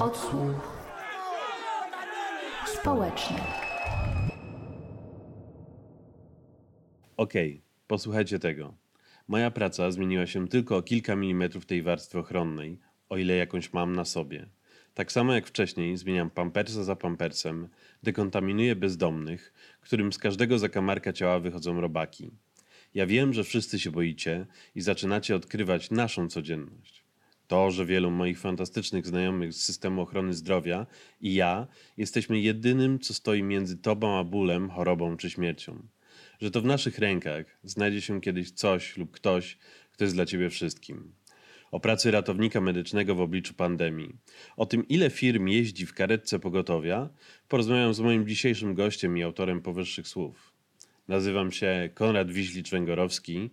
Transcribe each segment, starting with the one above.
Odsłuch społeczny. Okej, okay, posłuchajcie tego. Moja praca zmieniła się tylko o kilka milimetrów tej warstwy ochronnej, o ile jakąś mam na sobie. Tak samo jak wcześniej zmieniam pampersa za pampersem, dekontaminuję bezdomnych, którym z każdego zakamarka ciała wychodzą robaki. Ja wiem, że wszyscy się boicie i zaczynacie odkrywać naszą codzienność. To, że wielu moich fantastycznych znajomych z systemu ochrony zdrowia i ja jesteśmy jedynym, co stoi między tobą a bólem, chorobą czy śmiercią. Że to w naszych rękach znajdzie się kiedyś coś lub ktoś, kto jest dla ciebie wszystkim. O pracy ratownika medycznego w obliczu pandemii. O tym, ile firm jeździ w karetce pogotowia, porozmawiam z moim dzisiejszym gościem i autorem powyższych słów. Nazywam się Konrad Wiślicz-Węgorowski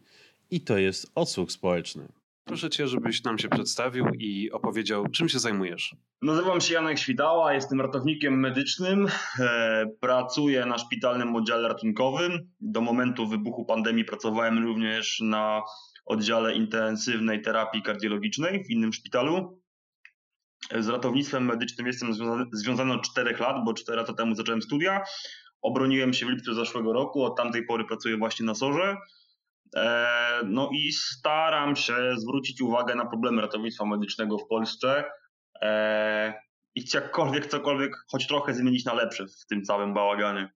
i to jest Odsłuch Społeczny. Proszę cię, żebyś nam się przedstawił i opowiedział, czym się zajmujesz. Nazywam się Janek Świtała, jestem ratownikiem medycznym. E, pracuję na szpitalnym oddziale ratunkowym. Do momentu wybuchu pandemii pracowałem również na oddziale intensywnej terapii kardiologicznej w innym szpitalu. Z ratownictwem medycznym jestem związany, związany od 4 lat, bo 4 lata temu zacząłem studia. Obroniłem się w lipcu zeszłego roku, od tamtej pory pracuję właśnie na SORze. E, no i staram się zwrócić uwagę na problemy ratownictwa medycznego w Polsce e, i jakkolwiek, cokolwiek, choć trochę zmienić na lepsze w tym całym bałaganie.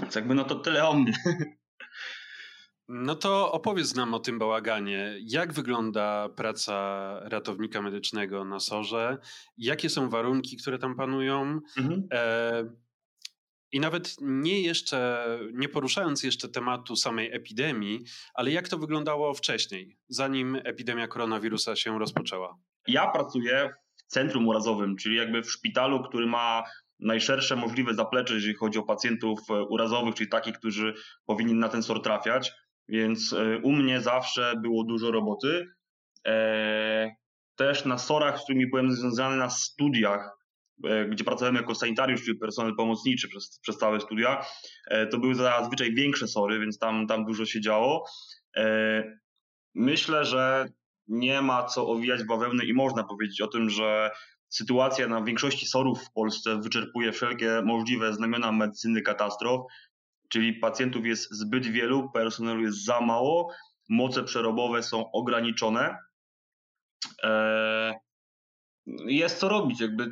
Więc jakby no to tyle o mnie. No to opowiedz nam o tym bałaganie. Jak wygląda praca ratownika medycznego na SORze? Jakie są warunki, które tam panują? Mhm. E, i nawet nie jeszcze, nie poruszając jeszcze tematu samej epidemii, ale jak to wyglądało wcześniej, zanim epidemia koronawirusa się rozpoczęła? Ja pracuję w centrum urazowym, czyli jakby w szpitalu, który ma najszersze możliwe zaplecze, jeżeli chodzi o pacjentów e, urazowych, czyli takich, którzy powinni na ten SOR trafiać. Więc e, u mnie zawsze było dużo roboty. E, też na SORach, z którymi byłem związany na studiach, gdzie pracowałem jako sanitariusz, czyli personel pomocniczy przez, przez całe studia, e, to były zazwyczaj większe sory, więc tam, tam dużo się działo. E, myślę, że nie ma co owijać bawełny i można powiedzieć o tym, że sytuacja na większości sorów w Polsce wyczerpuje wszelkie możliwe znamiona medycyny katastrof, czyli pacjentów jest zbyt wielu, personelu jest za mało, moce przerobowe są ograniczone. Jest co robić, jakby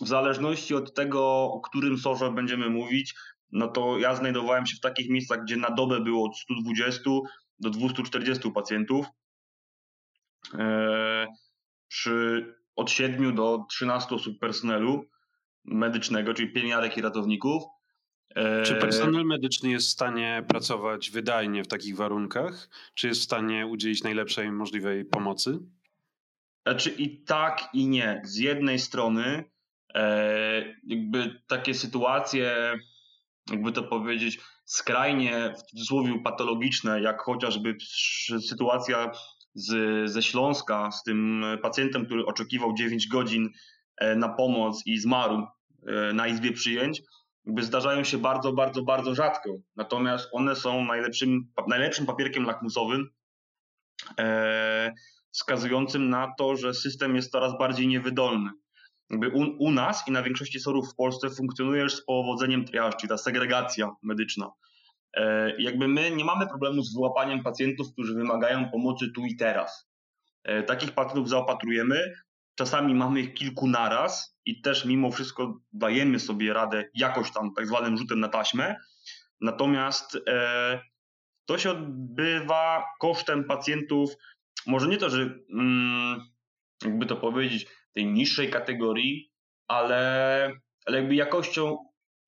w zależności od tego, o którym sorze będziemy mówić, no to ja znajdowałem się w takich miejscach, gdzie na dobę było od 120 do 240 pacjentów. E, przy od 7 do 13 osób personelu medycznego, czyli pielęgniarek i ratowników. E, Czy personel medyczny jest w stanie pracować wydajnie w takich warunkach? Czy jest w stanie udzielić najlepszej możliwej pomocy? Znaczy i tak, i nie. Z jednej strony jakby takie sytuacje, jakby to powiedzieć, skrajnie w cudzysłowie patologiczne, jak chociażby sytuacja z, ze Śląska z tym pacjentem, który oczekiwał 9 godzin e, na pomoc i zmarł e, na izbie przyjęć, jakby zdarzają się bardzo, bardzo, bardzo rzadko. Natomiast one są najlepszym, najlepszym papierkiem lakmusowym, e, wskazującym na to, że system jest coraz bardziej niewydolny u, u, nas i na większości sorów w Polsce funkcjonuje już z powodzeniem triage, czyli ta segregacja medyczna. E, jakby my nie mamy problemu z wyłapaniem pacjentów, którzy wymagają pomocy tu i teraz. E, takich pacjentów zaopatrujemy, czasami mamy ich kilku naraz i też mimo wszystko dajemy sobie radę jakoś tam tak zwanym rzutem na taśmę. Natomiast e, to się odbywa kosztem pacjentów, może nie to, że mm, jakby to powiedzieć, tej niższej kategorii, ale, ale jakby jakością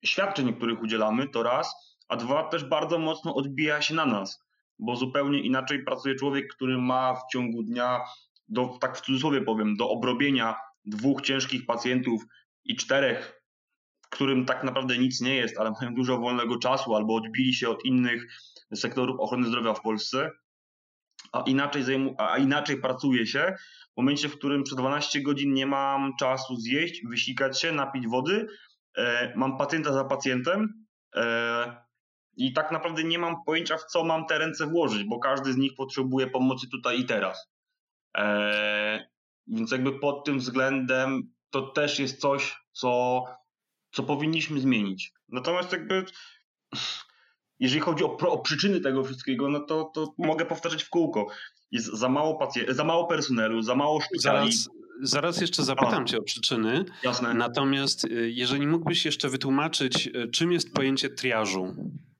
świadczeń, których udzielamy, to raz, a dwa też bardzo mocno odbija się na nas, bo zupełnie inaczej pracuje człowiek, który ma w ciągu dnia, do, tak w cudzysłowie powiem, do obrobienia dwóch ciężkich pacjentów i czterech, którym tak naprawdę nic nie jest, ale mają dużo wolnego czasu albo odbili się od innych sektorów ochrony zdrowia w Polsce, a inaczej, a inaczej pracuje się w momencie, w którym przez 12 godzin nie mam czasu zjeść, wysikać się, napić wody, e, mam pacjenta za pacjentem e, i tak naprawdę nie mam pojęcia, w co mam te ręce włożyć, bo każdy z nich potrzebuje pomocy tutaj i teraz. E, więc jakby pod tym względem to też jest coś, co, co powinniśmy zmienić. Natomiast jakby jeżeli chodzi o, o, przyczyny tego wszystkiego, no to, to mogę powtarzać w kółko. Jest za mało, pacjent, za mało personelu, za mało szpitali. Zaraz, zaraz jeszcze zapytam a, cię o przyczyny. Jasne. Natomiast y, jeżeli mógłbyś jeszcze wytłumaczyć, y, czym jest pojęcie triażu?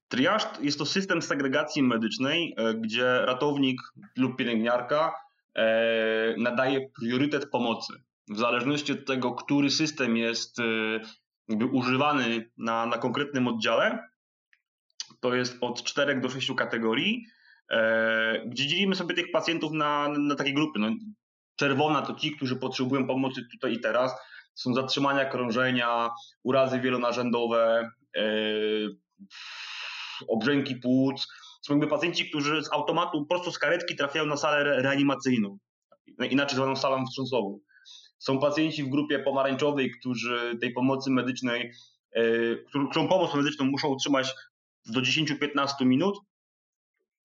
Triaż jest to system segregacji medycznej, e, gdzie ratownik lub pielęgniarka e, nadaje priorytet pomocy. W zależności od tego, który system jest jakby używany na, na konkretnym oddziale, to jest od 4 do 6 kategorii, gdzie dzielimy sobie tych pacjentów na, na takie grupy. No, czerwona to ci, którzy potrzebują pomocy tutaj i teraz. Są zatrzymania krążenia, urazy wielonarzędowe, obrzęki płuc. Są jakby pacjenci, którzy z automatu, prosto z karetki trafiają na salę reanimacyjną, inaczej zwaną salą wstrząsową. Są pacjenci w grupie pomarańczowej, którzy tej pomocy medycznej, yy, którą pomoc medyczną muszą utrzymać do 10-15 minut.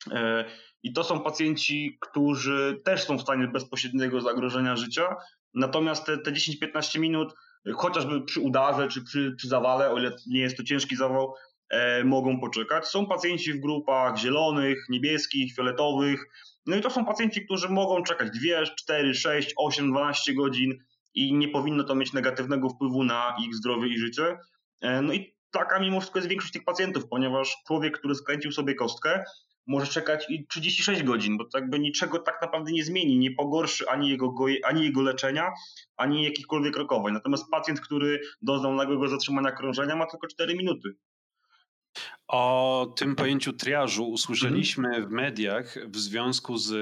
Yy, I to są pacjenci, którzy też są w stanie bezpośredniego zagrożenia życia. Natomiast te, te 10-15 minut, chociażby przy udarze czy przy, przy zawale, o ile nie jest to ciężki zawał, E, mogą poczekać. Są pacjenci w grupach zielonych, niebieskich, fioletowych. No i to są pacjenci, którzy mogą czekać 2, 4, 6, 8, 12 godzin i nie powinno to mieć negatywnego wpływu na ich zdrowie i życie. E, no i taka mimo wszystko jest większość tych pacjentów, ponieważ człowiek, który skręcił sobie kostkę, może czekać i 36 godzin, bo to jakby niczego tak naprawdę nie zmieni, nie pogorszy ani jego, ani jego leczenia, ani jakichkolwiek rokowań. Natomiast pacjent, który doznał nagłego zatrzymania krążenia ma tylko 4 minuty. O tym pojęciu triażu usłyszeliśmy w mediach w związku z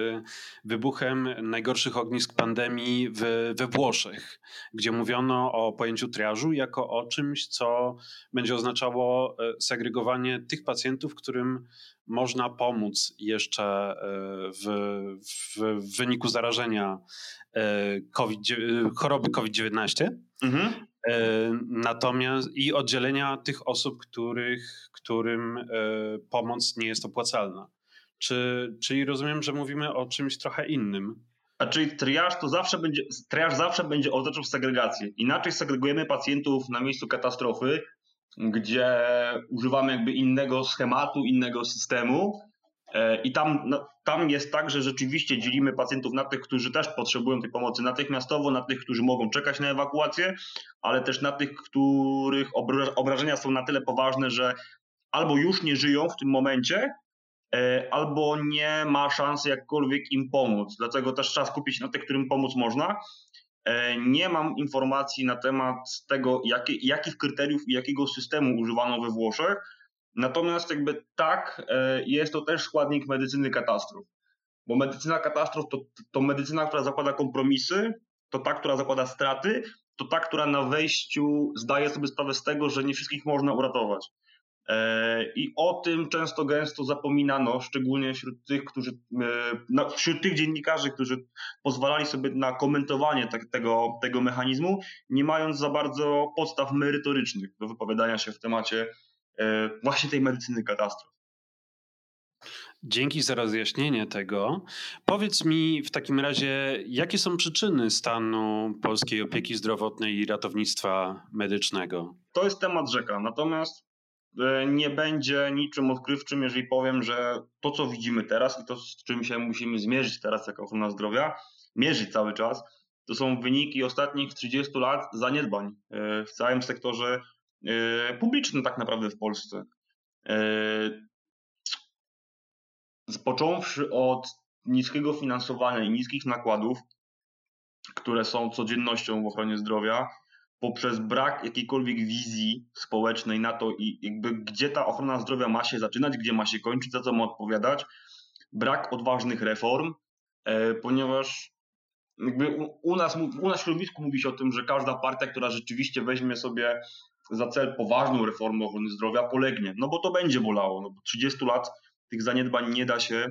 wybuchem najgorszych ognisk pandemii w, we Włoszech, gdzie mówiono o pojęciu triażu jako o czymś, co będzie oznaczało e, segregowanie tych pacjentów, którym można pomóc jeszcze e, w, w, w wyniku zarażenia e, COVID, choroby COVID-19. Mhm. Natomiast i oddzielenia tych osób, których, którym e, pomoc nie jest opłacalna. Czy, czyli rozumiem, że mówimy o czymś trochę innym. A czyli triaż to zawsze będzie, triaż zawsze będzie oznaczał segregację. Inaczej segregujemy pacjentów na miejscu katastrofy, gdzie używamy jakby innego schematu, innego systemu, E, I tam, no, tam jest tak, że rzeczywiście dzielimy pacjentów na tych, którzy też potrzebują tej pomocy natychmiastowo, na tych, którzy mogą czekać na ewakuację, ale też na tych, których obrażenia są na tyle poważne, że albo już nie żyją w tym momencie, e, albo nie ma szansy jakkolwiek im pomóc. Dlatego też trzeba skupić na tych, którym pomóc można. E, nie mam informacji na temat tego, jakie, jakich kryteriów i jakiego systemu używano we Włoszech Natomiast jakby tak, e, jest to też składnik medycyny katastrof. Bo medycyna katastrof to, to medycyna, która zakłada kompromisy, to ta, która zakłada straty, to ta, która na wejściu zdaje sobie sprawę z tego, że nie wszystkich można uratować. E, I o tym często gęsto zapominano, szczególnie wśród tych, którzy, e, wśród tych dziennikarzy, którzy pozwalali sobie na komentowanie tego, tego mechanizmu, nie mając za bardzo podstaw merytorycznych do wypowiadania się w temacie właśnie tej medycyny katastrof. Dzięki za rozjaśnienie tego. Powiedz mi w takim razie, jakie są przyczyny stanu polskiej opieki zdrowotnej i ratownictwa medycznego? To jest temat rzeka, natomiast e, nie będzie niczym odkrywczym, jeżeli powiem, że to, co widzimy teraz i to, z czym się musimy zmierzyć teraz jako ochrona zdrowia, mierzyć cały czas, to są wyniki ostatnich 30 lat zaniedbań e, w całym sektorze E, publiczny tak naprawdę w Polsce. E, począwszy od niskiego finansowania i niskich nakładów, które są codziennością w ochronie zdrowia, poprzez brak jakiejkolwiek wizji społecznej na to, i jakby gdzie ta ochrona zdrowia ma się zaczynać, gdzie ma się kończyć, za co ma odpowiadać, brak odważnych reform, e, ponieważ jakby u, nas, u nas w środowisku mówi się o tym, że każda partia, która rzeczywiście weźmie sobie za cel poważną reformę ochrony zdrowia polegnie. No bo to będzie bolało. No bo 30 lat tych zaniedbań nie da się,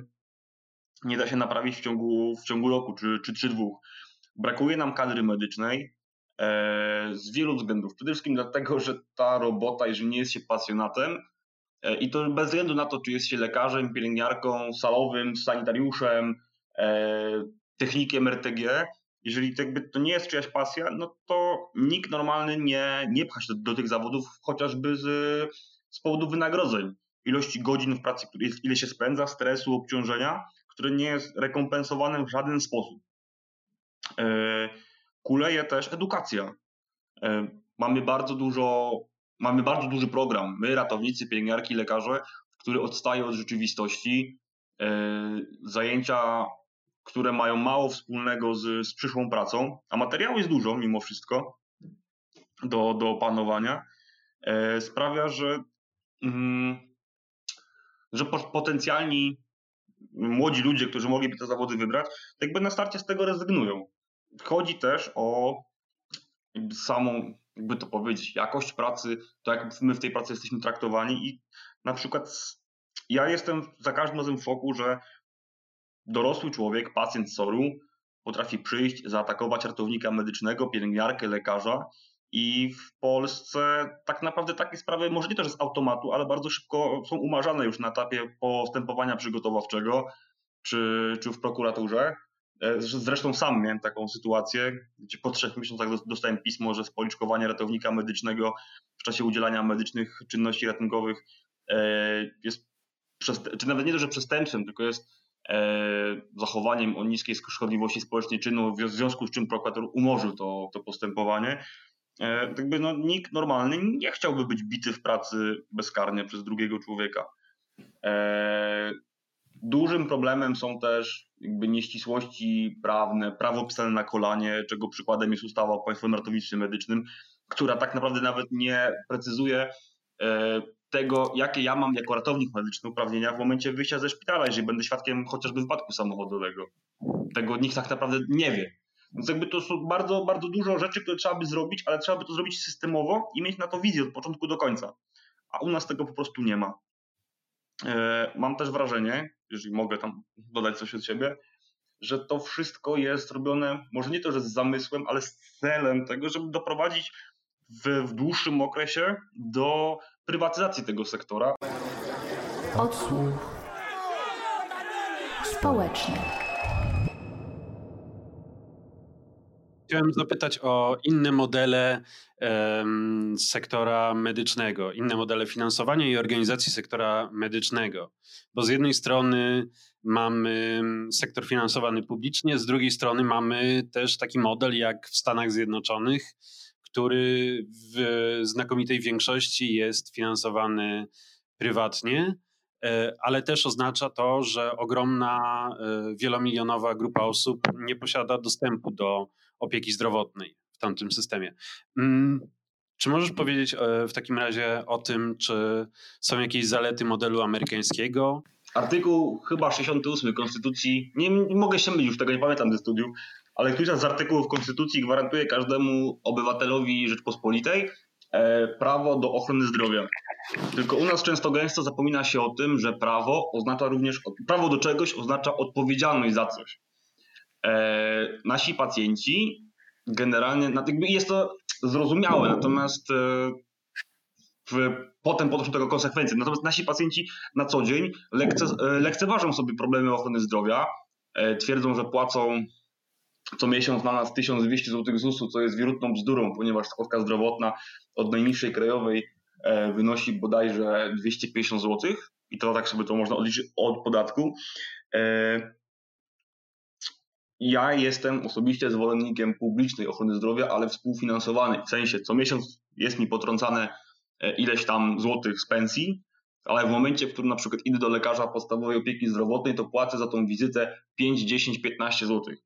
nie da się naprawić w ciągu, w ciągu roku czy, czy, czy dwóch. Brakuje nam kadry medycznej e, z wielu względów. Przede wszystkim dlatego, że ta robota, jeżeli nie jest się pasjonatem, e, i to bez względu na to, czy jest się lekarzem, pielęgniarką, salowym, sanitariuszem, e, technikiem RTG, jeżeli to, jakby to nie jest czyjaś pasja, no to nikt normalny nie, nie pcha się do, do tych zawodów chociażby z, z powodu wynagrodzeń. Ilości godzin w pracy, ile się spędza, stresu, obciążenia, które nie jest rekompensowane w żaden sposób. E, kuleje też edukacja. E, mamy bardzo dużo, mamy bardzo duży program. My, ratownicy, pielęgniarki, lekarze, który odstaje od rzeczywistości. E, zajęcia, które mają mało wspólnego z, z przyszłą pracą, a materiału jest dużo mimo wszystko do, do opanowania, sprawia, że, mm, że potencjalni młodzi ludzie, którzy mogliby te zawody wybrać, jakby na starcie z tego rezygnują. Chodzi też o samą, jakby to powiedzieć, jakość pracy, to jak my w tej pracy jesteśmy traktowani i na przykład ja jestem za każdym razem w szoku, że dorosły człowiek, pacjent SOR-u potrafi przyjść, zaatakować ratownika medycznego, pielęgniarkę, lekarza i w Polsce tak naprawdę takie sprawy, może nie to, że z automatu, ale bardzo szybko są umarzane już na etapie postępowania przygotowawczego czy, czy w prokuraturze. E, zresztą sam miałem taką sytuację, gdzie po trzech miesiącach dostałem pismo, że spoliczkowanie ratownika medycznego w czasie udzielania medycznych czynności ratunkowych e, jest, czy nawet nie to, że przestępstwem, tylko jest zachowaniem o niskiej szkodliwości społecznej czynu, w związku z czym prokurator umorzył to, to postępowanie. Jakby no, nikt normalny nie chciałby być bity w pracy bezkarnie przez drugiego człowieka. Dużym problemem są też jakby nieścisłości prawne, prawo pisane na kolanie, czego przykładem jest ustawa o Państwowym Ratownictwie Medycznym, która tak naprawdę nawet nie precyzuje e, tego, jakie ja mam jako ratownik medyczny uprawnienia w momencie wyjścia ze szpitala, jeżeli będę świadkiem chociażby wypadku samochodowego. Tego nikt tak naprawdę nie wie. Więc jakby to są bardzo, bardzo dużo rzeczy, które trzeba by zrobić, ale trzeba by to zrobić systemowo i mieć na to wizję od początku do końca. A u nas tego po prostu nie ma. E, mam też wrażenie, jeżeli mogę tam dodać coś od siebie, że to wszystko jest robione, może nie to, że z zamysłem, ale z celem tego, żeby doprowadzić w, w dłuższym okresie do prywatyzacji tego sektora. Odsłuch społeczny. Chciałem zapytać o inne modele um, sektora medycznego, inne modele finansowania i organizacji sektora medycznego. Bo z jednej strony mamy sektor finansowany publicznie, z drugiej strony mamy też taki model jak w Stanach Zjednoczonych, który w znakomitej większości jest finansowany prywatnie e, ale też oznacza to, że ogromna, e, wielomilionowa grupa osób nie posiada dostępu do opieki zdrowotnej w tamtym systemie. Mm, czy możesz powiedzieć e, w takim razie o tym, czy są jakieś zalety modelu amerykańskiego? Artykuł chyba 68 Konstytucji, nie, nie mogę się mylić, już tego nie pamiętam ze studiów, ale któryś z artykułów Konstytucji gwarantuje każdemu obywatelowi Rzeczpospolitej e, prawo do ochrony zdrowia. Tylko u nas często gęsto zapomina się o tym, że prawo oznacza również, prawo do czegoś oznacza odpowiedzialność za coś. E, nasi pacjenci generalnie, jest to zrozumiałe, natomiast e, w, potem ponoszą tego konsekwencje. Natomiast nasi pacjenci na co dzień lekce, lekceważą sobie problemy ochrony zdrowia, twierdzą, że płacą co miesiąc na nas 1200 zł ZUS-u, co jest wirutną bzdurą, ponieważ składka zdrowotna od najniższej krajowej wynosi bodajże 250 zł i to tak sobie to można odliczyć od podatku ja jestem osobiście zwolennikiem publicznej ochrony zdrowia, ale współfinansowanej. W sensie co miesiąc jest mi potrącane e, ileś tam złotych z pensji, ale w momencie, w którym na przykład idę do lekarza podstawowej opieki zdrowotnej, to płacę za tą wizytę 5, 10, 15 złotych.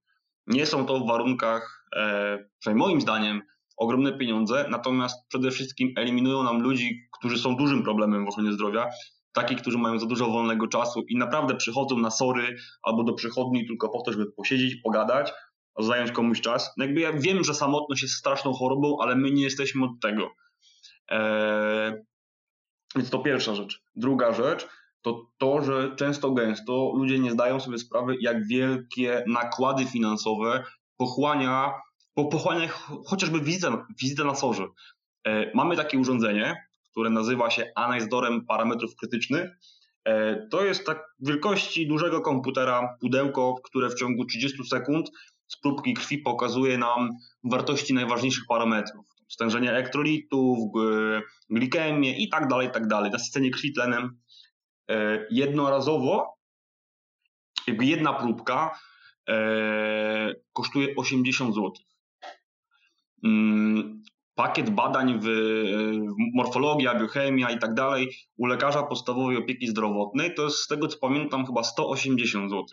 Nie są to w warunkach, e, przynajmniej moim zdaniem, ogromne pieniądze, natomiast przede wszystkim eliminują nam ludzi, którzy są dużym problemem w ochronie zdrowia, takich, którzy mają za dużo wolnego czasu i naprawdę przychodzą na sory albo do przychodni tylko po to, żeby posiedzieć, pogadać, zająć komuś czas. No jakby ja wiem, że samotność jest straszną chorobą, ale my nie jesteśmy od tego. Eee, więc to pierwsza rzecz. Druga rzecz to to, że często gęsto ludzie nie zdają sobie sprawy, jak wielkie nakłady finansowe pochłania, po, pochłania chociażby wizyta, wizyta na sorze. Eee, mamy takie urządzenie, które nazywa się analizorem parametrów krytycznych. E, to jest tak wielkości dużego komputera pudełko, które w ciągu 30 sekund z próbki krwi pokazuje nam wartości najważniejszych parametrów. Stężenie elektrolitów, glikemię i tak dalej, tak dalej. Nasycenie krwi tlenem e, jednorazowo, jakby jedna próbka e, kosztuje 80 zł. Mm, pakiet badań w morfologia, biochemia i tak dalej u lekarza podstawowej opieki zdrowotnej to jest z tego co pamiętam chyba 180 zł.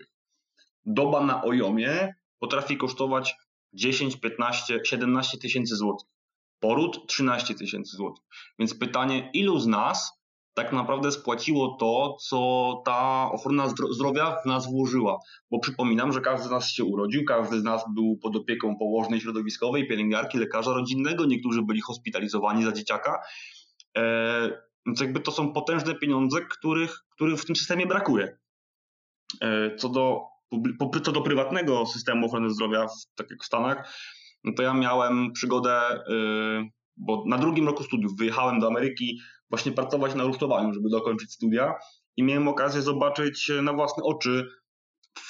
Doba na ojomie potrafi kosztować 10, 15, 17 tysięcy złotych. Poród 13 tysięcy złotych. Więc pytanie, ilu z nas tak naprawdę spłaciło to, co ta ochrona zdrowia w nas włożyła. Bo przypominam, że każdy z nas się urodził, każdy z nas był pod opieką położnej środowiskowej, pielęgniarki, lekarza rodzinnego, niektórzy byli hospitalizowani za dzieciaka. E, więc jakby to są potężne pieniądze, których, których w tym systemie brakuje. E, co do, co do prywatnego systemu ochrony zdrowia, tak jak w Stanach, no to ja miałem przygodę, e, bo na drugim roku studiów wyjechałem do Ameryki, właśnie pracować na rusztowaniu, żeby dokończyć studia i miałem okazję zobaczyć na własne oczy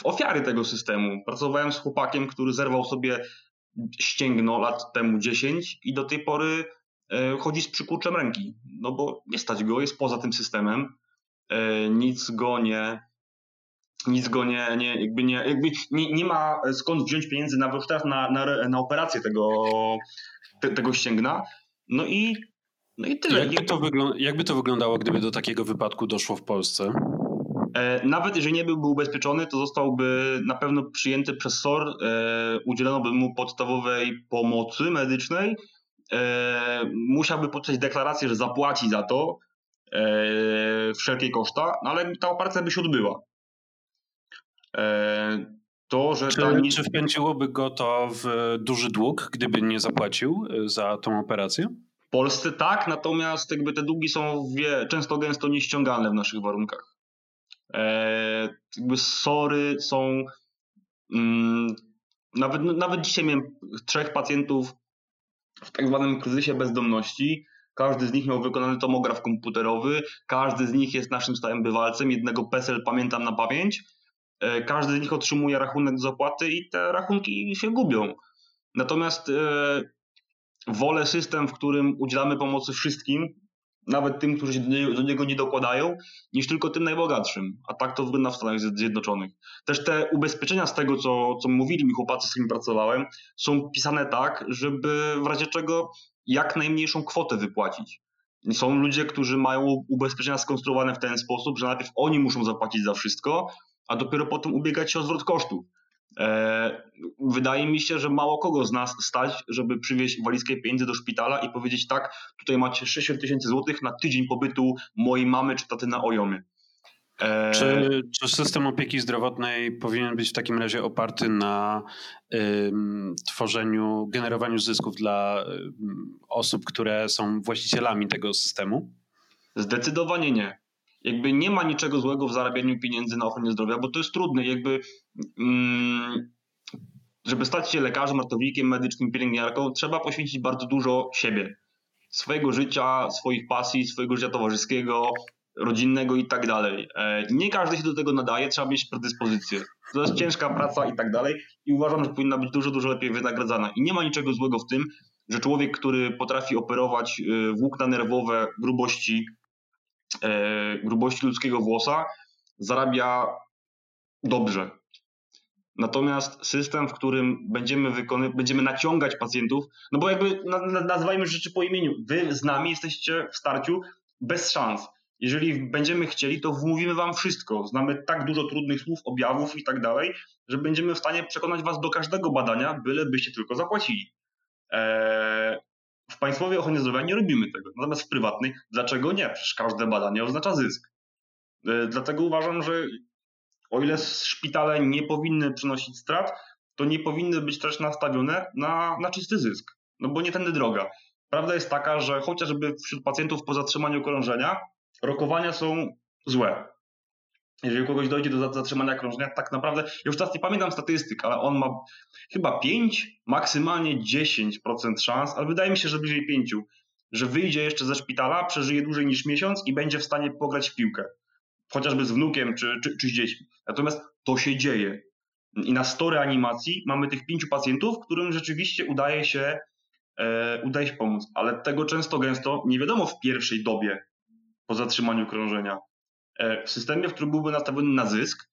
ofiary tego systemu. Pracowałem z chłopakiem, który zerwał sobie ścięgno lat temu 10 i do tej pory e, chodzi z przykurczem ręki, no bo nie stać go, jest poza tym systemem, e, nic go nie, nic go nie, nie jakby nie, jakby nie, nie ma skąd wziąć pieniędzy na na, na, na operację tego, te, tego ścięgna. No i no i tyle. Jakby to, jakby to wyglądało, gdyby do takiego wypadku doszło w Polsce? E, nawet jeżeli nie byłby ubezpieczony, to zostałby na pewno przyjęty przez SOR, e, udzielono by mu podstawowej pomocy medycznej, e, musiałby podpisać deklarację, że zapłaci za to wszelkie koszta, no ale ta operacja by się odbyła. To, że czy, ta... czy wpędziłoby go to w duży dług, gdyby nie zapłacił za tą operację? W Polsce tak, natomiast jakby te długi są wie, często gęsto nieściągalne w naszych warunkach. E, jakby sory są. Mm, nawet, nawet dzisiaj miałem trzech pacjentów w tak zwanym kryzysie bezdomności. Każdy z nich miał wykonany tomograf komputerowy, każdy z nich jest naszym stałym bywalcem. Jednego PESEL pamiętam na pamięć. E, każdy z nich otrzymuje rachunek do zapłaty i te rachunki się gubią. Natomiast e, wolę system, w którym udzielamy pomocy wszystkim, nawet tym, którzy się do niego nie dokładają, niż tylko tym najbogatszym. A tak to wygląda w Stanach Zjednoczonych. Też te ubezpieczenia z tego, co, co mówili mi chłopacy, z którymi pracowałem, są pisane tak, żeby w razie czego jak najmniejszą kwotę wypłacić. Są ludzie, którzy mają ubezpieczenia skonstruowane w ten sposób, że najpierw oni muszą zapłacić za wszystko, a dopiero potem ubiegać się o zwrot kosztów. E, wydaje mi się, że mało kogo z nas stać, żeby przywieźć walizkę pieniędzy do szpitala i powiedzieć tak, tutaj macie 60 tysięcy złotych na tydzień pobytu mojej mamy czy taty na Ojomie. E, czy, czy, system opieki zdrowotnej powinien być w takim razie oparty na tworzeniu, generowaniu zysków dla osób, które są właścicielami tego systemu? Zdecydowanie nie jakby nie ma niczego złego w zarabianiu pieniędzy na ochronie zdrowia, bo to jest trudne. Jakby, mm, żeby stać się lekarzem, ratownikiem medycznym, pielęgniarką, trzeba poświęcić bardzo dużo siebie, swojego życia, swoich pasji, swojego życia towarzyskiego, rodzinnego i tak dalej. E, nie każdy się do tego nadaje, trzeba mieć predyspozycję. To jest ciężka praca i tak dalej i uważam, że powinna być dużo, dużo lepiej wynagradzana. I nie ma niczego złego w tym, że człowiek, który potrafi operować y, włókna nerwowe grubości E, grubości ludzkiego włosa zarabia dobrze. Natomiast system, w którym będziemy, wykony, będziemy naciągać pacjentów, no bo jakby nazywajmy rzeczy po imieniu, wy z nami jesteście w starciu bez szans. Jeżeli będziemy chcieli, to wmówimy wam wszystko. Znamy tak dużo trudnych słów, objawów i tak dalej, że będziemy w stanie przekonać was do każdego badania, byle byście tylko zapłacili. Eee, w państwowej ochronie zdrowia nie robimy tego. Natomiast w prywatnej, dlaczego nie? Przecież każde badanie oznacza zysk. E, dlatego uważam, że o ile szpitale nie powinny przynosić strat, to nie powinny być też nastawione na, na czysty zysk. No bo nie tędy droga. Prawda jest taka, że chociażby wśród pacjentów po zatrzymaniu krążenia rokowania są złe jeżeli kogoś dojdzie do zatrzymania krążenia, tak naprawdę, już teraz nie pamiętam statystyk, ale on ma chyba 5, maksymalnie 10% szans, ale wydaje mi się, że bliżej 5, że wyjdzie jeszcze ze szpitala, przeżyje dłużej niż miesiąc i będzie w stanie pograć w piłkę. Chociażby z wnukiem czy, czy, czy z dziećmi. Natomiast to się dzieje. I na 100 reanimacji mamy tych pięciu pacjentów, którym rzeczywiście udaje się, e, udaje się pomóc. Ale tego często gęsto nie wiadomo w pierwszej dobie po zatrzymaniu krążenia. E, w systemie, w którym byłby nastawiony na zysk,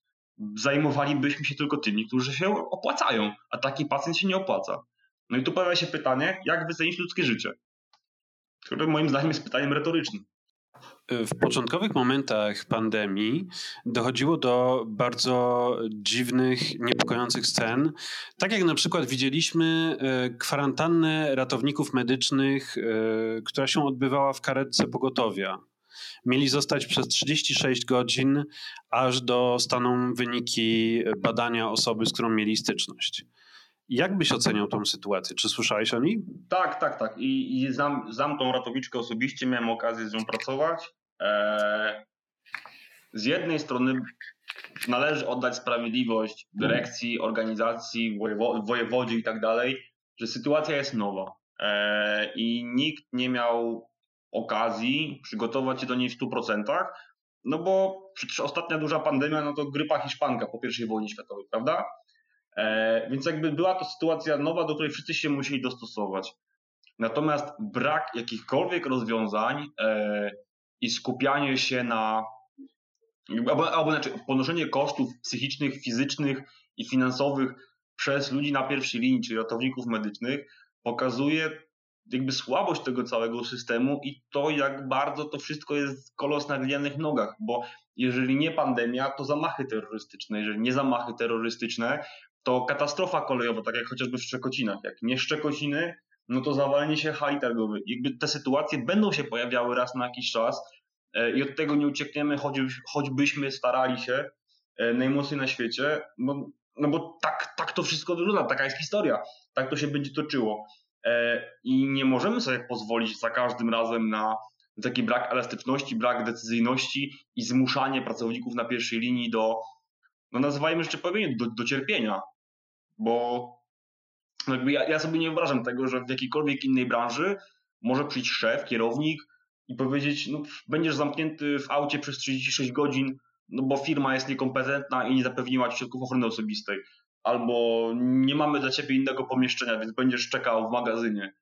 zajmowalibyśmy się tylko tymi, którzy się opłacają, a taki pacjent się nie opłaca. No i tu pojawia się pytanie, jak wycenić ludzkie życie? Które moim zdaniem jest pytaniem retorycznym. W początkowych momentach pandemii dochodziło do bardzo dziwnych, niepokojących scen. Tak jak na przykład widzieliśmy e, kwarantannę ratowników medycznych, e, która się odbywała w karetce pogotowia. Mieli zostać przez 36 godzin, aż dostaną wyniki badania osoby, z którą mieli styczność. Jak byś oceniał tą sytuację? Czy słyszałeś o niej? Tak, tak, tak. I, i znam, znam tą ratowniczkę osobiście, miałem okazję z nią pracować. Eee, z jednej strony należy oddać sprawiedliwość dyrekcji, organizacji, wojewo, wojewodzie i tak dalej, że sytuacja jest nowa eee, i nikt nie miał okazji przygotować się do niej w 100%, no bo przecież ostatnia duża pandemia, no to grypa hiszpanka po I wojnie światowej, prawda? E, więc jakby była to sytuacja nowa, do której wszyscy się musieli dostosować. Natomiast brak jakichkolwiek rozwiązań e, i skupianie się na albo, albo znaczy ponoszenie kosztów psychicznych, fizycznych i finansowych przez ludzi na pierwszej linii, czyli ratowników medycznych, pokazuje jakby słabość tego całego systemu i to, jak bardzo to wszystko jest kolos na glinianych nogach, bo jeżeli nie pandemia, to zamachy terrorystyczne, jeżeli nie zamachy terrorystyczne, to katastrofa kolejowa, tak jak chociażby w Szczekocinach. Jak nie Szczekociny, no to zawalnie się hali targowy. Jakby te sytuacje będą się pojawiały raz na jakiś czas e, i od tego nie uciekniemy, choć, choćbyśmy starali się e, najmocniej na świecie, no, no bo tak, tak to wszystko wygląda, taka jest historia, tak to się będzie toczyło. E, I nie możemy sobie pozwolić za każdym razem na taki brak elastyczności, brak decyzyjności i zmuszanie pracowników na pierwszej linii do, no nazywajmy rzeczy po do, do cierpienia bo jakby ja, ja sobie nie wyobrażam tego, że w jakiejkolwiek innej branży może przyjść szef, kierownik i powiedzieć, no będziesz zamknięty w aucie przez 36 godzin, no bo firma jest niekompetentna i nie zapewniła ci środków ochrony osobistej. Albo nie mamy dla ciebie innego pomieszczenia, więc będziesz czekał w magazynie.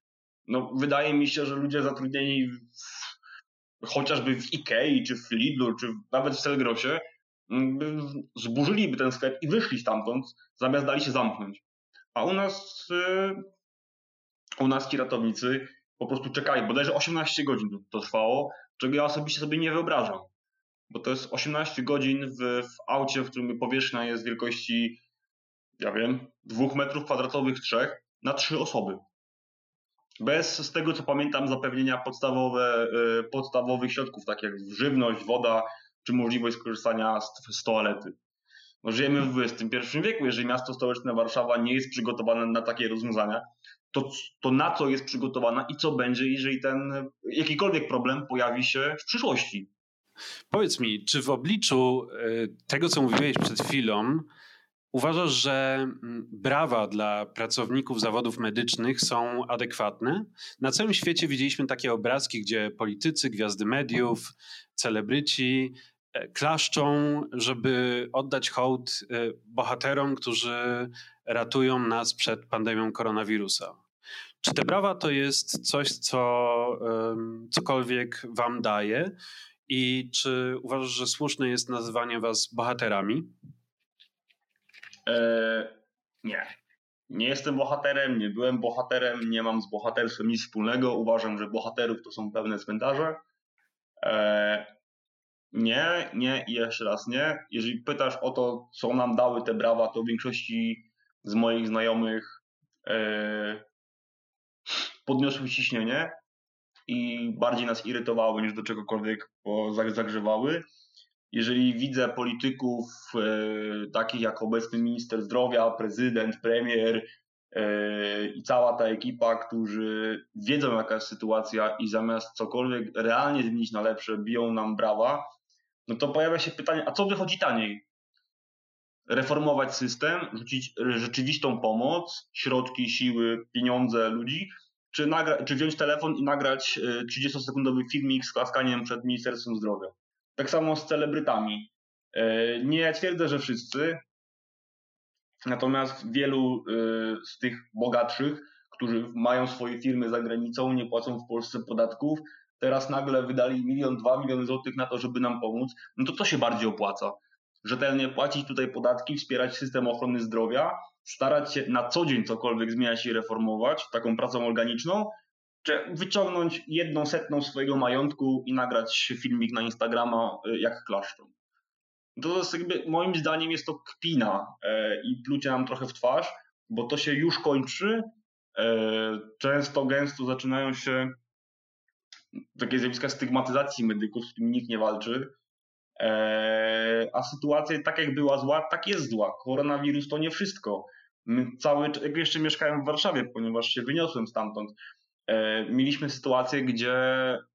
No, wydaje mi się, że ludzie zatrudnieni w, chociażby w Ikei, czy w Lidlu, czy nawet w Selgrosie, zburzyliby ten sklep i wyszli stamtąd, zamiast dali się zamknąć. A u nas, y, u nas ci ratownicy po prostu czekali, bodajże 18 godzin to trwało, czego ja osobiście sobie nie wyobrażam. Bo to jest 18 godzin w, w aucie, w którym powierzchnia jest wielkości, ja wiem, dwóch metrów kwadratowych, trzech, na trzy osoby. Bez, z tego co pamiętam, zapewnienia podstawowe, y, podstawowych środków, tak jak żywność, woda, czy możliwość skorzystania z, z toalety. No, żyjemy w XXI wieku. Jeżeli miasto stołeczne Warszawa nie jest przygotowane na takie rozwiązania, to, to na co jest przygotowana i co będzie, jeżeli ten jakikolwiek problem pojawi się w przyszłości. Powiedz mi, czy w obliczu y, tego, co mówiłeś przed chwilą, uważasz, że mm, brawa dla pracowników zawodów medycznych są adekwatne? Na całym świecie widzieliśmy takie obrazki, gdzie politycy, gwiazdy mediów, celebryci E, klaszczą, żeby oddać hołd e, bohaterom, którzy ratują nas przed pandemią koronawirusa. Czy te brawa to jest coś, co cokolwiek wam daje? I czy uważasz, że słuszne jest nazywanie was bohaterami? E, nie. Nie jestem bohaterem, nie byłem bohaterem, nie mam z bohaterstwem nic wspólnego. Uważam, że bohaterów to są pewne cmentarze. E, nie, nie i jeszcze raz nie. Jeżeli pytasz o to, co nam dały te brawa, to w większości z moich znajomych e, podniosły ciśnienie i bardziej nas irytowały niż do czegokolwiek zagrzewały. Jeżeli widzę polityków e, takich jak obecny minister zdrowia, prezydent, premier e, i cała ta ekipa, którzy wiedzą jaka jest sytuacja i zamiast cokolwiek realnie zmienić na lepsze, biją nam brawa, no to pojawia się pytanie, a co wychodzi taniej? Reformować system, rzucić rzeczywistą pomoc, środki, siły, pieniądze ludzi, czy, nagra- czy wziąć telefon i nagrać 30-sekundowy e, filmik z klaskaniem przed Ministerstwem Zdrowia. Tak samo z celebrytami. E, nie twierdzę, że wszyscy, Natomiast wielu z tych bogatszych, którzy mają swoje firmy za granicą, nie płacą w Polsce podatków, teraz nagle wydali milion, dwa miliony złotych na to, żeby nam pomóc, no to co się bardziej opłaca? Rzetelnie płacić tutaj podatki, wspierać system ochrony zdrowia, starać się na co dzień cokolwiek zmieniać i reformować, taką pracą organiczną, wyciągnąć jedną setną swojego majątku i nagrać filmik na Instagrama y, jak klaszczą. To jest jakby, moim zdaniem jest to kpina e, i plucie nam trochę w twarz, bo to się już kończy. E, często, gęsto zaczynają się takie zjawiska stygmatyzacji medyków, z którymi nikt nie walczy. E, a sytuacja tak jak była zła, tak jest zła. Koronawirus to nie wszystko. My cały, jeszcze mieszkałem w Warszawie, ponieważ się wyniosłem stamtąd, mieliśmy sytuację, gdzie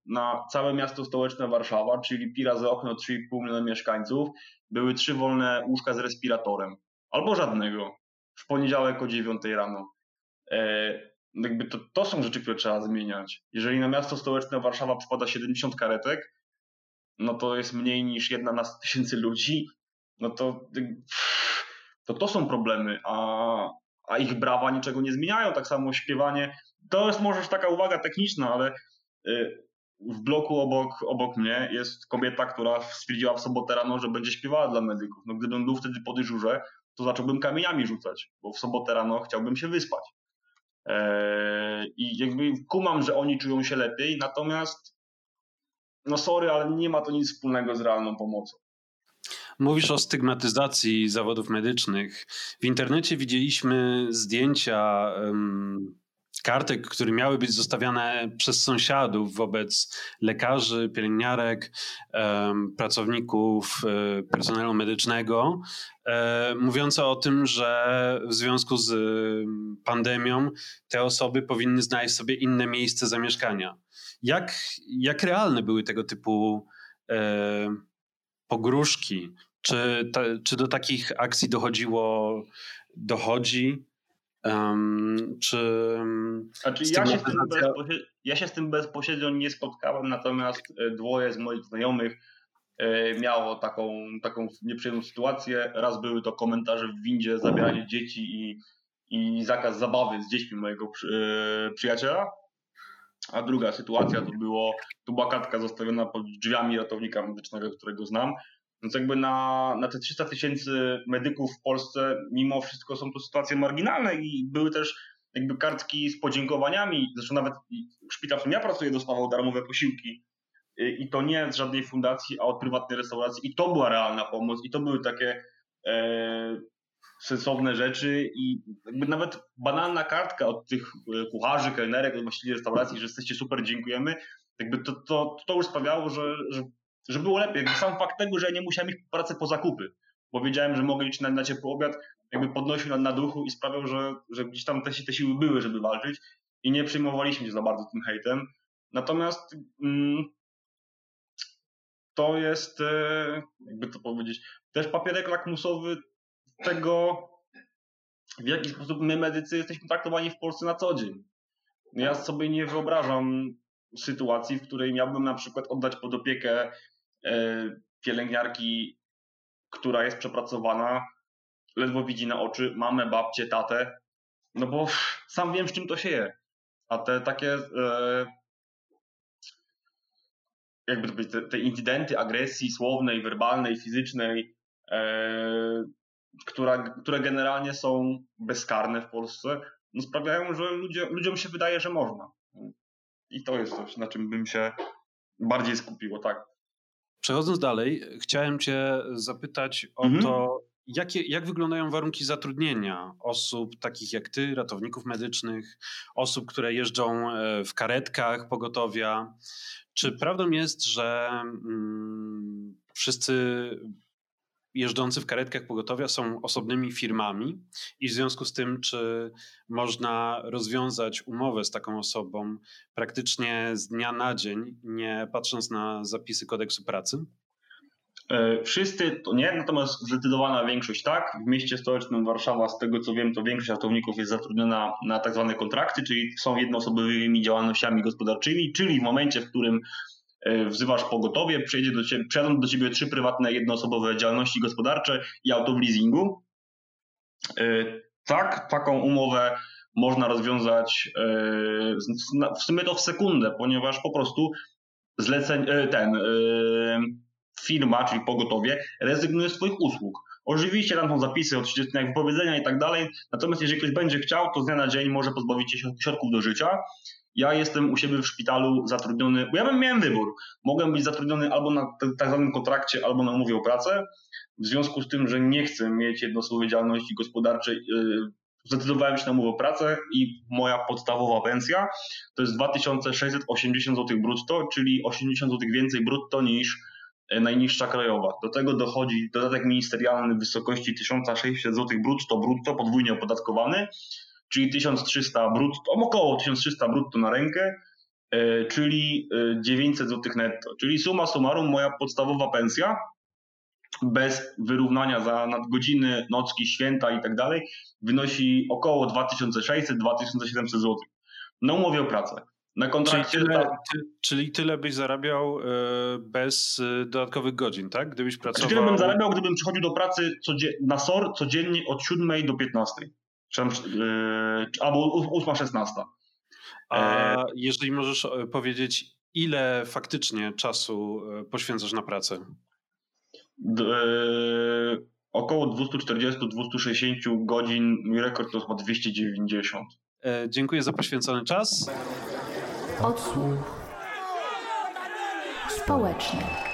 na całe miasto stołeczne Warszawa, czyli pi razy okno 3,5 miliona mieszkańców, były trzy wolne łóżka z respiratorem. Albo żadnego. W poniedziałek o 9 rano. E, jakby to, to są rzeczy, które trzeba zmieniać. Jeżeli na miasto stołeczne Warszawa przypada 70 karetek, no to jest mniej niż jedna na 100 tysięcy ludzi, no to, to to są problemy, a, a ich brawa niczego nie zmieniają. Tak samo śpiewanie, to jest może taka uwaga techniczna, ale y, w bloku obok, obok mnie jest kobieta, która stwierdziła w sobotę rano, że będzie śpiewała dla medyków. No gdybym był wtedy po dyżurze, to zacząłbym kamieniami rzucać, bo w sobotę rano chciałbym się wyspać. Eee, I jakby kumam, że oni czują się lepiej, natomiast no sorry, ale nie ma to nic wspólnego z realną pomocą. Mówisz o stygmatyzacji zawodów medycznych. W internecie widzieliśmy zdjęcia kartek, które miały być zostawiane przez sąsiadów wobec lekarzy, pielęgniarek, pracowników um, personelu medycznego, e, mówiące o tym, że w związku z pandemią te osoby powinny znaleźć sobie inne miejsce zamieszkania. Jak, jak realne były tego typu e, pogróżki? Czy, ta, czy do takich akcji dochodziło, dochodzi? Um, czy znaczy, ja, się ja się z tym bezpośrednio nie spotkałem, natomiast e, dwoje z moich znajomych e, miało taką, taką nieprzyjemną sytuację. Raz były to komentarze w windzie, zabieranie dzieci i, i zakaz zabawy z dziećmi mojego przy, przyjaciela. A druga sytuacja to było, tu była kartka zostawiona pod drzwiami ratownika medycznego, którego znam. Więc jakby na, na te 300 tysięcy medyków w Polsce mimo wszystko są to sytuacje marginalne i były też jakby kartki z podziękowaniami. Zresztą nawet szpital, w którym ja pracuję, dostawał darmowe posiłki. I to nie z żadnej fundacji, a od prywatnej restauracji. I to była realna pomoc. I to były takie e, sensowne rzeczy. I jakby nawet banalna kartka od tych e, kucharzy, kelnerek, od właścicieli restauracji, że jesteście super, dziękujemy, jakby to, to, to już sprawiało, że, że, że było lepiej. Jakby sam fakt tego, że ja nie musiałem iść pracę po zakupy, bo wiedziałem, że mogę liczyć na, na ciepły obiad, jakby podnosił na, na duchu i sprawiał, że, że gdzieś tam te, te siły były, żeby walczyć i nie przejmowaliśmy się za bardzo tym hejtem. Natomiast mm, to jest, e, jakby to powiedzieć, też papierek lakmusowy tego, w jaki sposób my medycy jesteśmy traktowani w Polsce na co dzień. Ja sobie nie wyobrażam sytuacji, w której miałbym na przykład oddać pod opiekę pielęgniarki, która jest przepracowana, ledwo widzi na oczy mamę, babcię, tatę, no bo sam wiem, z czym to się je. A te takie e, jakby to powiedzieć, te, te incydenty agresji słownej, werbalnej, fizycznej, e, która, które generalnie są bezkarne w Polsce, no sprawiają, że ludzie, ludziom się wydaje, że można. I to jest coś, na czym bym się bardziej skupiło, tak. Przechodząc dalej, chciałem Cię zapytać o mhm. to, jakie, jak wyglądają warunki zatrudnienia osób takich jak Ty, ratowników medycznych, osób, które jeżdżą e, w karetkach pogotowia. Czy prawdą jest, że mm, wszyscy jeżdżący w karetkach pogotowia są osobnymi firmami i w związku z tym, czy można rozwiązać umowę z taką osobą praktycznie z dnia na dzień, nie patrząc na zapisy kodeksu pracy? E, wszyscy to nie, natomiast zdecydowana większość tak. W mieście stołecznym Warszawa, z tego co wiem, to większość ratowników jest zatrudniona na tak zwane kontrakty, czyli są jednoosobowymi działalnościami gospodarczymi, czyli w momencie, w którym wzywasz pogotowie, przyjedzie do ciebie, przyjadą do ciebie trzy prywatne jednoosobowe działalności gospodarcze i auto w leasingu. Tak, taką umowę można rozwiązać w sumie to w sekundę, ponieważ po prostu zleceń, ten firma, czyli pogotowie, rezygnuje z Twoich usług. Oczywiście tam są zapisy o 30 dniach wypowiedzenia i tak dalej, natomiast jeżeli ktoś będzie chciał, to z dnia na dzień może pozbawić się środków do życia. Ja jestem u siebie w szpitalu zatrudniony, bo ja bym miałem wybór. Mogłem być zatrudniony albo na tak zwanym kontrakcie, albo na umowie o pracę. W związku z tym, że nie chcę mieć jednoosobowej działalności gospodarczej, yy, zdecydowałem się na umowę o pracę i moja podstawowa pensja to jest 2680 zł brutto, czyli 80 zł więcej brutto niż E, najniższa krajowa. Do tego dochodzi dodatek ministerialny w wysokości 1600 zł brutto, brutto, podwójnie opodatkowany, czyli 1300 brutto, około 1300 brutto na rękę, e, czyli 900 e, zł netto. Czyli suma summarum moja podstawowa pensja bez wyrównania za nadgodziny, nocki, święta i tak dalej wynosi około 2600-2700 zł. Na umowie o pracę. Na kontrakcie. Czyli tyle, ty, czyli tyle byś zarabiał e, bez dodatkowych godzin, tak? Gdybyś pracował. Tyle bym zarabiał, gdybym przychodził do pracy na SOR codziennie od 7 do 15. Yy, albo 8-16. A jeżeli możesz powiedzieć, ile faktycznie czasu poświęcasz na pracę? D, około 240-260 godzin. Mój rekord to chyba 290. Dziękuję za poświęcony czas. Odsłuch społeczny.